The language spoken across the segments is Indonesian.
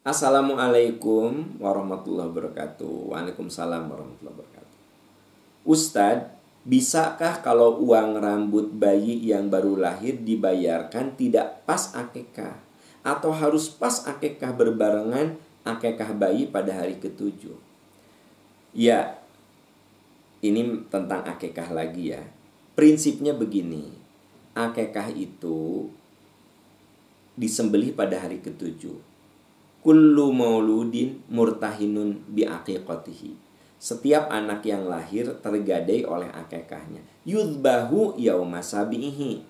Assalamualaikum warahmatullahi wabarakatuh. Waalaikumsalam warahmatullahi wabarakatuh. Ustadz, bisakah kalau uang rambut bayi yang baru lahir dibayarkan tidak pas akekah? Atau harus pas akekah berbarengan akekah bayi pada hari ketujuh? Ya, ini tentang akekah lagi ya. Prinsipnya begini, akekah itu disembelih pada hari ketujuh kullu mauludin murtahinun bi aqiqatihi. Setiap anak yang lahir tergadai oleh akekahnya. Yudbahu yauma sabihi.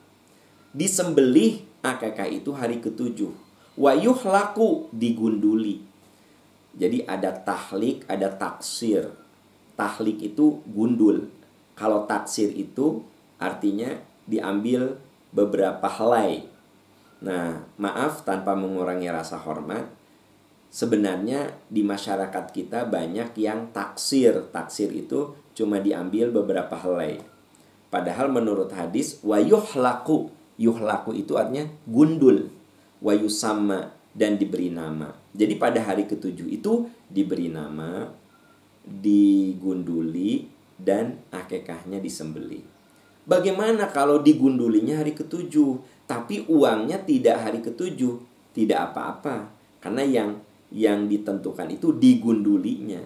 Disembelih akekah itu hari ketujuh. Wa yuhlaku digunduli. Jadi ada tahlik, ada taksir. Tahlik itu gundul. Kalau taksir itu artinya diambil beberapa helai. Nah, maaf tanpa mengurangi rasa hormat, sebenarnya di masyarakat kita banyak yang taksir. Taksir itu cuma diambil beberapa helai. Padahal menurut hadis wayuhlaku, yuhlaku itu artinya gundul, wayusama dan diberi nama. Jadi pada hari ketujuh itu diberi nama, digunduli dan akekahnya disembeli. Bagaimana kalau digundulinya hari ketujuh, tapi uangnya tidak hari ketujuh? Tidak apa-apa, karena yang yang ditentukan itu digundulinya.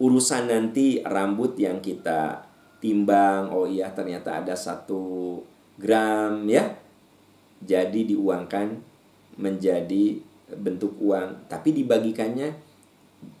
Urusan nanti rambut yang kita timbang, oh iya ternyata ada satu gram ya. Jadi diuangkan menjadi bentuk uang. Tapi dibagikannya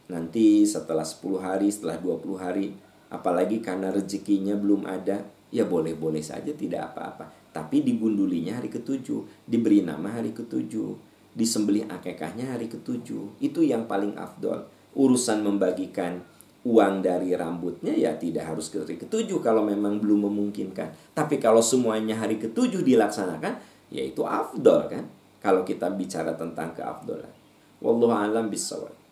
nanti setelah 10 hari, setelah 20 hari. Apalagi karena rezekinya belum ada. Ya boleh-boleh saja tidak apa-apa. Tapi digundulinya hari ketujuh. Diberi nama hari ketujuh disembelih akekahnya hari ketujuh. Itu yang paling afdol. Urusan membagikan uang dari rambutnya ya tidak harus ke hari ketujuh kalau memang belum memungkinkan. Tapi kalau semuanya hari ketujuh dilaksanakan, ya itu afdol kan. Kalau kita bicara tentang keafdolan. Wallahu alam bisawab.